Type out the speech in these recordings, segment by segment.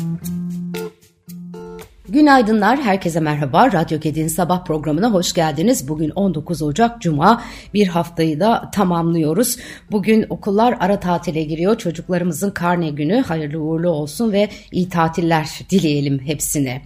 Mm-hmm. Günaydınlar, herkese merhaba. Radyo Kedi'nin sabah programına hoş geldiniz. Bugün 19 Ocak Cuma, bir haftayı da tamamlıyoruz. Bugün okullar ara tatile giriyor. Çocuklarımızın karne günü hayırlı uğurlu olsun ve iyi tatiller dileyelim hepsine.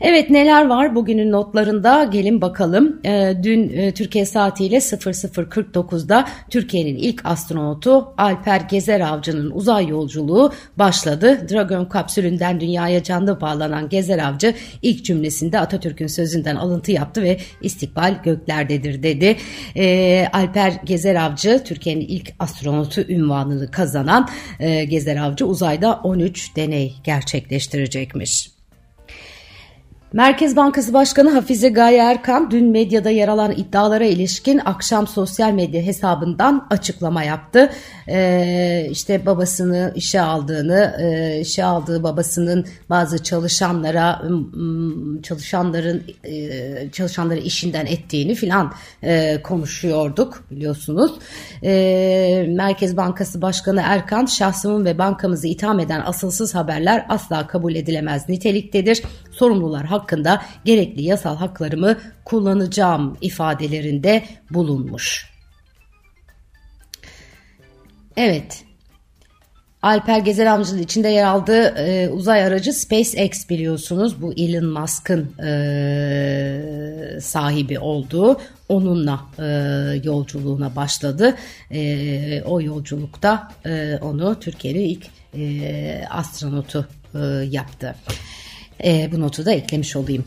Evet neler var bugünün notlarında gelin bakalım. E, dün e, Türkiye saatiyle 00.49'da Türkiye'nin ilk astronotu Alper Gezer Avcı'nın uzay yolculuğu başladı. Dragon kapsülünden dünyaya canlı bağlanan Gezer Avcı ilk cümlesinde Atatürk'ün sözünden alıntı yaptı ve istikbal göklerdedir dedi. E, Alper Gezer Avcı Türkiye'nin ilk astronotu ünvanını kazanan e, Gezer Avcı uzayda 13 deney gerçekleştirecekmiş. Merkez Bankası Başkanı Hafize Gaye Erkan dün medyada yer alan iddialara ilişkin akşam sosyal medya hesabından açıklama yaptı. Ee, işte babasını işe aldığını, e, işe aldığı babasının bazı çalışanlara, çalışanların e, çalışanları işinden ettiğini filan e, konuşuyorduk biliyorsunuz. E, Merkez Bankası Başkanı Erkan şahsımın ve bankamızı itham eden asılsız haberler asla kabul edilemez niteliktedir. Sorumlular hakkında gerekli yasal haklarımı kullanacağım ifadelerinde bulunmuş. Evet, Alper Gezer amcanın içinde yer aldığı e, uzay aracı SpaceX biliyorsunuz. Bu Elon Musk'ın e, sahibi olduğu. Onunla e, yolculuğuna başladı. E, o yolculukta e, onu Türkiye'nin ilk e, astronotu e, yaptı. E, bu notu da eklemiş olayım.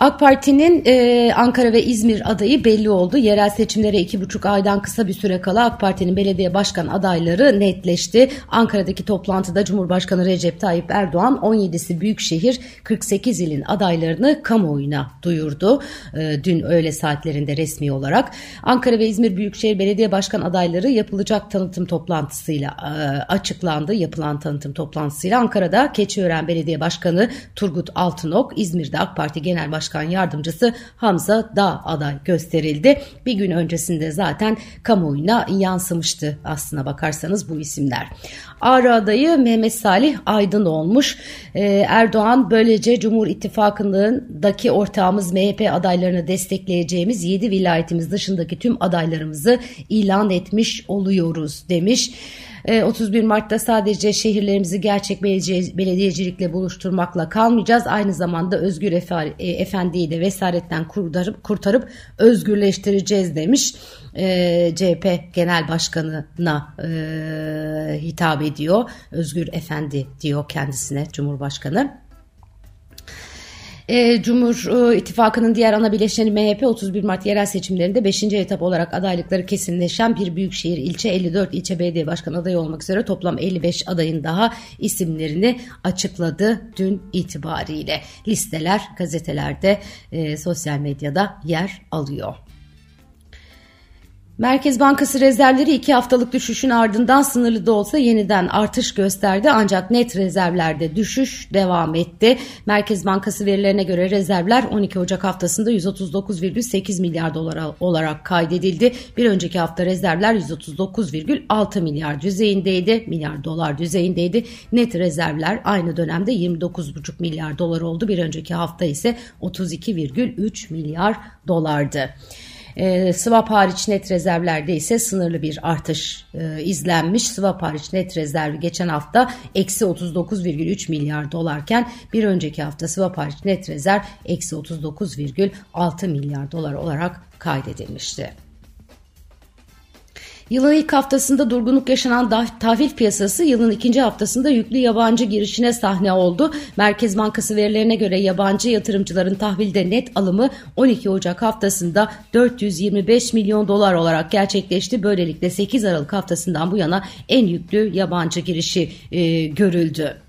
AK Parti'nin e, Ankara ve İzmir adayı belli oldu. Yerel seçimlere iki buçuk aydan kısa bir süre kala AK Parti'nin belediye başkan adayları netleşti. Ankara'daki toplantıda Cumhurbaşkanı Recep Tayyip Erdoğan 17'si büyükşehir 48 ilin adaylarını kamuoyuna duyurdu. E, dün öğle saatlerinde resmi olarak. Ankara ve İzmir Büyükşehir Belediye Başkan adayları yapılacak tanıtım toplantısıyla e, açıklandı. Yapılan tanıtım toplantısıyla Ankara'da Keçiören Belediye Başkanı Turgut Altınok, İzmir'de AK Parti Genel Başkanı Başkan Yardımcısı Hamza Dağ aday gösterildi. Bir gün öncesinde zaten kamuoyuna yansımıştı aslına bakarsanız bu isimler. Ağrı adayı Mehmet Salih Aydın olmuş. Ee, Erdoğan böylece Cumhur İttifakı'ndaki ortağımız MHP adaylarını destekleyeceğimiz 7 vilayetimiz dışındaki tüm adaylarımızı ilan etmiş oluyoruz demiş. 31 ee, Mart'ta sadece şehirlerimizi gerçek belediyecilikle buluşturmakla kalmayacağız. Aynı zamanda Özgür e, Efendi'yi de vesaretten kurtarıp, kurtarıp özgürleştireceğiz demiş. E, CHP Genel Başkanı'na e, hitap ediyor. Özgür Efendi diyor kendisine Cumhurbaşkanı. E, Cumhur e, İttifakı'nın diğer ana bileşeni MHP 31 Mart yerel seçimlerinde 5. etap olarak adaylıkları kesinleşen bir büyükşehir ilçe 54 ilçe belediye başkan adayı olmak üzere toplam 55 adayın daha isimlerini açıkladı dün itibariyle. Listeler gazetelerde, e, sosyal medyada yer alıyor. Merkez Bankası rezervleri iki haftalık düşüşün ardından sınırlı da olsa yeniden artış gösterdi ancak net rezervlerde düşüş devam etti. Merkez Bankası verilerine göre rezervler 12 Ocak haftasında 139,8 milyar dolar olarak kaydedildi. Bir önceki hafta rezervler 139,6 milyar düzeyindeydi, milyar dolar düzeyindeydi. Net rezervler aynı dönemde 29,5 milyar dolar oldu. Bir önceki hafta ise 32,3 milyar dolardı. E, swap hariç net rezervlerde ise sınırlı bir artış e, izlenmiş. Swap hariç net rezervi geçen hafta eksi 39,3 milyar dolarken bir önceki hafta swap hariç net rezerv eksi 39,6 milyar dolar olarak kaydedilmişti. Yılın ilk haftasında durgunluk yaşanan tahvil piyasası yılın ikinci haftasında yüklü yabancı girişine sahne oldu. Merkez Bankası verilerine göre yabancı yatırımcıların tahvilde net alımı 12 Ocak haftasında 425 milyon dolar olarak gerçekleşti. Böylelikle 8 Aralık haftasından bu yana en yüklü yabancı girişi e, görüldü.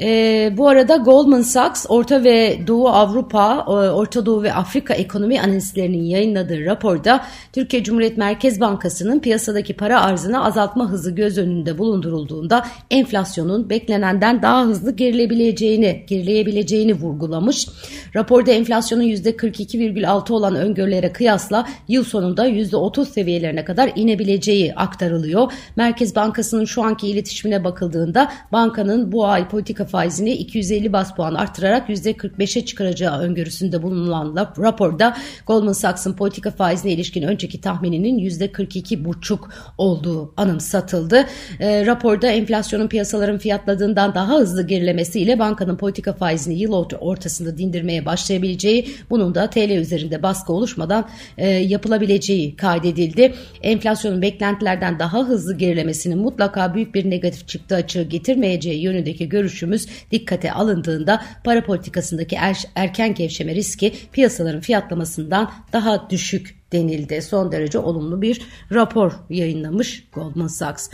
E, bu arada Goldman Sachs Orta ve Doğu Avrupa, e, Orta Doğu ve Afrika ekonomi analistlerinin yayınladığı raporda Türkiye Cumhuriyet Merkez Bankası'nın piyasadaki para arzını azaltma hızı göz önünde bulundurulduğunda enflasyonun beklenenden daha hızlı gerilebileceğini, gerileyebileceğini vurgulamış. Raporda enflasyonun %42,6 olan öngörülere kıyasla yıl sonunda %30 seviyelerine kadar inebileceği aktarılıyor. Merkez Bankası'nın şu anki iletişimine bakıldığında bankanın bu ay politika faizini 250 bas puan arttırarak %45'e çıkaracağı öngörüsünde bulunan raporda Goldman Sachs'ın politika faizine ilişkin önceki tahmininin %42,5 olduğu anımsatıldı. E, raporda enflasyonun piyasaların fiyatladığından daha hızlı gerilemesiyle bankanın politika faizini yıl ortasında dindirmeye başlayabileceği, bunun da TL üzerinde baskı oluşmadan e, yapılabileceği kaydedildi. Enflasyonun beklentilerden daha hızlı gerilemesinin mutlaka büyük bir negatif çıktı açığı getirmeyeceği yönündeki görüşümüz dikkate alındığında para politikasındaki er, erken gevşeme riski piyasaların fiyatlamasından daha düşük denildi. Son derece olumlu bir rapor yayınlamış Goldman Sachs.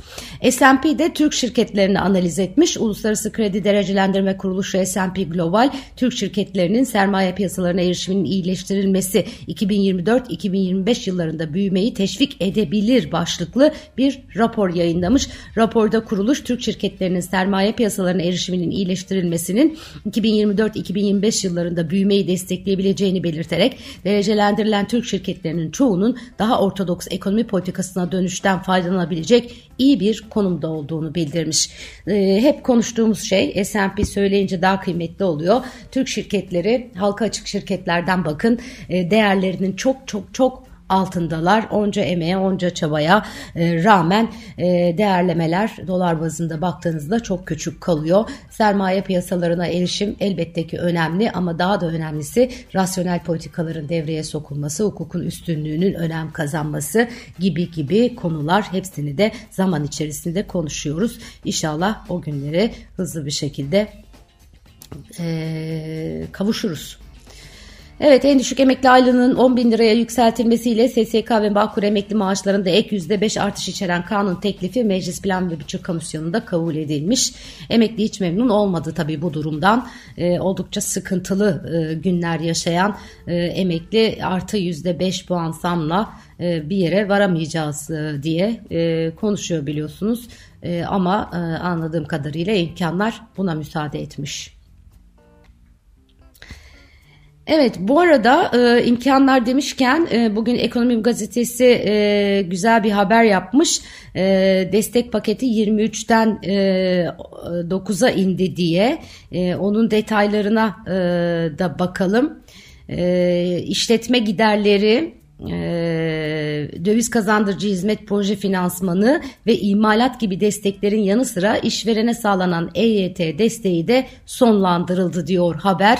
S&P de Türk şirketlerini analiz etmiş. Uluslararası Kredi Derecelendirme Kuruluşu S&P Global, Türk şirketlerinin sermaye piyasalarına erişiminin iyileştirilmesi 2024-2025 yıllarında büyümeyi teşvik edebilir başlıklı bir rapor yayınlamış. Raporda kuruluş Türk şirketlerinin sermaye piyasalarına erişiminin iyileştirilmesinin 2024-2025 yıllarında büyümeyi destekleyebileceğini belirterek derecelendirilen Türk şirketlerinin çoğunun daha ortodoks ekonomi politikasına dönüşten faydalanabilecek iyi bir konumda olduğunu bildirmiş. E, hep konuştuğumuz şey S&P söyleyince daha kıymetli oluyor. Türk şirketleri halka açık şirketlerden bakın e, değerlerinin çok çok çok altındalar. Onca emeğe, onca çabaya e, rağmen e, değerlemeler dolar bazında baktığınızda çok küçük kalıyor. Sermaye piyasalarına erişim elbette ki önemli ama daha da önemlisi rasyonel politikaların devreye sokulması, hukukun üstünlüğünün önem kazanması gibi gibi konular hepsini de zaman içerisinde konuşuyoruz. İnşallah o günleri hızlı bir şekilde e, kavuşuruz. Evet en düşük emekli aylığının 10 bin liraya yükseltilmesiyle SSK ve Bağkur emekli maaşlarında ek %5 artış içeren kanun teklifi Meclis Plan ve Bütçe Komisyonu'nda kabul edilmiş. Emekli hiç memnun olmadı tabii bu durumdan. E, oldukça sıkıntılı e, günler yaşayan e, emekli artı %5 puan zamla e, bir yere varamayacağız e, diye e, konuşuyor biliyorsunuz. Ama anladığım kadarıyla imkanlar buna müsaade etmiş. Evet bu arada e, imkanlar demişken e, bugün Ekonomi Gazetesi e, güzel bir haber yapmış. E, destek paketi 23'ten e, 9'a indi diye e, onun detaylarına e, da bakalım. E, işletme giderleri e, döviz kazandırıcı hizmet proje finansmanı ve imalat gibi desteklerin yanı sıra işverene sağlanan EYT desteği de sonlandırıldı diyor haber.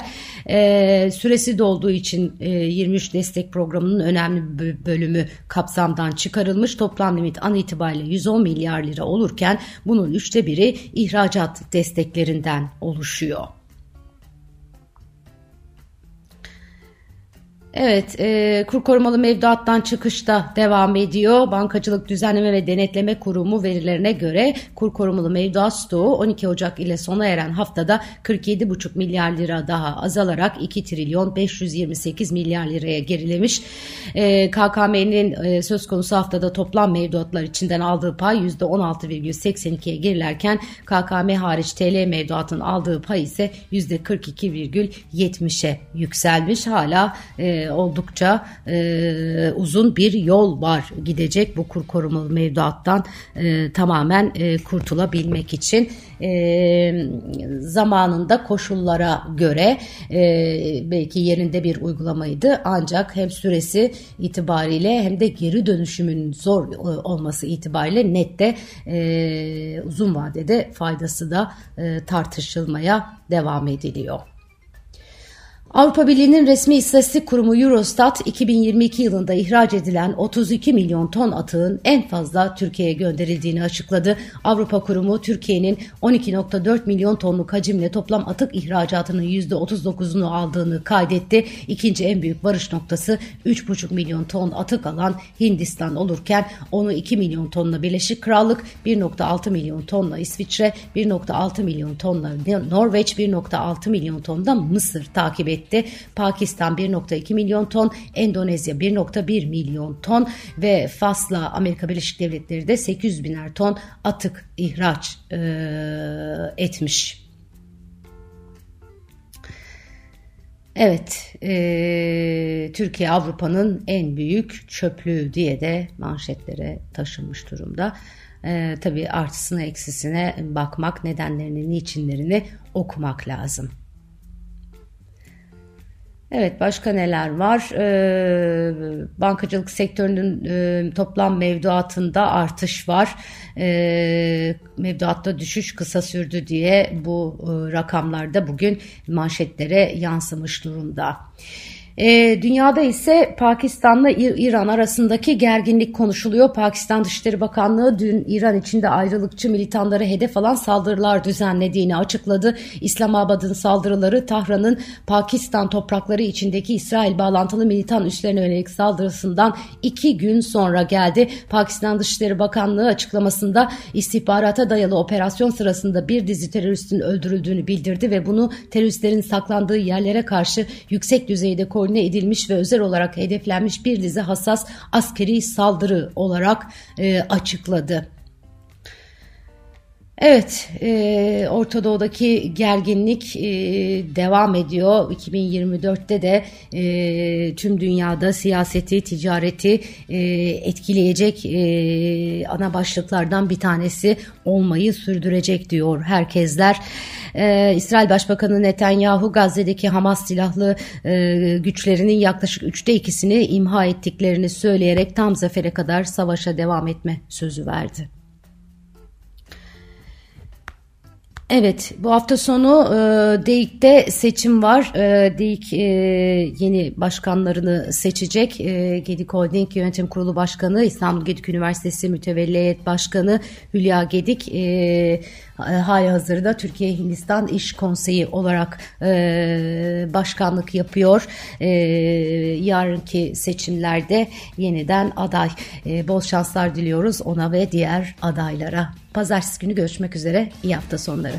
E, süresi dolduğu için e, 23 destek programının önemli bir bölümü kapsamdan çıkarılmış. Toplam limit an itibariyle 110 milyar lira olurken bunun üçte biri ihracat desteklerinden oluşuyor. Evet, e, kur korumalı mevduattan çıkışta devam ediyor. Bankacılık Düzenleme ve Denetleme Kurumu verilerine göre kur korumalı mevduat stoğu 12 Ocak ile sona eren haftada 47,5 milyar lira daha azalarak 2 trilyon 528 milyar liraya gerilemiş. E, KKM'nin e, söz konusu haftada toplam mevduatlar içinden aldığı pay %16,82'ye gerilerken KKM hariç TL mevduatın aldığı pay ise %42,70'e yükselmiş. Hala e, oldukça e, uzun bir yol var gidecek bu kur korumalı mevduattan e, tamamen e, kurtulabilmek için e, zamanında koşullara göre e, belki yerinde bir uygulamaydı ancak hem süresi itibariyle hem de geri dönüşümün zor e, olması itibariyle nette e, uzun vadede faydası da e, tartışılmaya devam ediliyor. Avrupa Birliği'nin resmi istatistik kurumu Eurostat 2022 yılında ihraç edilen 32 milyon ton atığın en fazla Türkiye'ye gönderildiğini açıkladı. Avrupa Kurumu Türkiye'nin 12.4 milyon tonluk hacimle toplam atık ihracatının %39'unu aldığını kaydetti. İkinci en büyük varış noktası 3.5 milyon ton atık alan Hindistan olurken onu 2 milyon tonla Birleşik Krallık, 1.6 milyon tonla İsviçre, 1.6 milyon tonla Norveç, 1.6 milyon tonda Mısır takip etti etti. Pakistan 1.2 milyon ton, Endonezya 1.1 milyon ton ve Fas'la Amerika Birleşik Devletleri de 800 biner ton atık ihraç e, etmiş. Evet, e, Türkiye Avrupa'nın en büyük çöplüğü diye de manşetlere taşınmış durumda. E, tabii artısına eksisine bakmak, nedenlerini, niçinlerini okumak lazım. Evet başka neler var? Ee, bankacılık sektörünün e, toplam mevduatında artış var. Ee, mevduatta düşüş kısa sürdü diye bu e, rakamlarda bugün manşetlere yansımış durumda. E, dünyada ise Pakistan'la İran arasındaki gerginlik konuşuluyor. Pakistan Dışişleri Bakanlığı dün İran içinde ayrılıkçı militanları hedef alan saldırılar düzenlediğini açıkladı. İslamabad'ın saldırıları Tahran'ın Pakistan toprakları içindeki İsrail bağlantılı militan üslerine yönelik saldırısından iki gün sonra geldi. Pakistan Dışişleri Bakanlığı açıklamasında istihbarata dayalı operasyon sırasında bir dizi teröristin öldürüldüğünü bildirdi ve bunu teröristlerin saklandığı yerlere karşı yüksek düzeyde korudu koordine edilmiş ve özel olarak hedeflenmiş bir dizi hassas askeri saldırı olarak e, açıkladı. Evet, e, Orta Doğu'daki gerginlik e, devam ediyor. 2024'te de e, tüm dünyada siyaseti, ticareti e, etkileyecek e, ana başlıklardan bir tanesi olmayı sürdürecek diyor herkesler. E, İsrail Başbakanı Netanyahu Gazze'deki Hamas silahlı e, güçlerinin yaklaşık üçte ikisini imha ettiklerini söyleyerek tam zafere kadar savaşa devam etme sözü verdi. Evet bu hafta sonu e, DEİK'te seçim var. E, DEİK e, yeni başkanlarını seçecek. E, Gedik Holding Yönetim Kurulu Başkanı, İstanbul Gedik Üniversitesi Mütevelli Heyet Başkanı Hülya Gedik e, hali hazırda Türkiye Hindistan İş Konseyi olarak e, başkanlık yapıyor. E, yarınki seçimlerde yeniden aday. E, bol şanslar diliyoruz ona ve diğer adaylara. Pazartesi günü görüşmek üzere. İyi hafta sonları.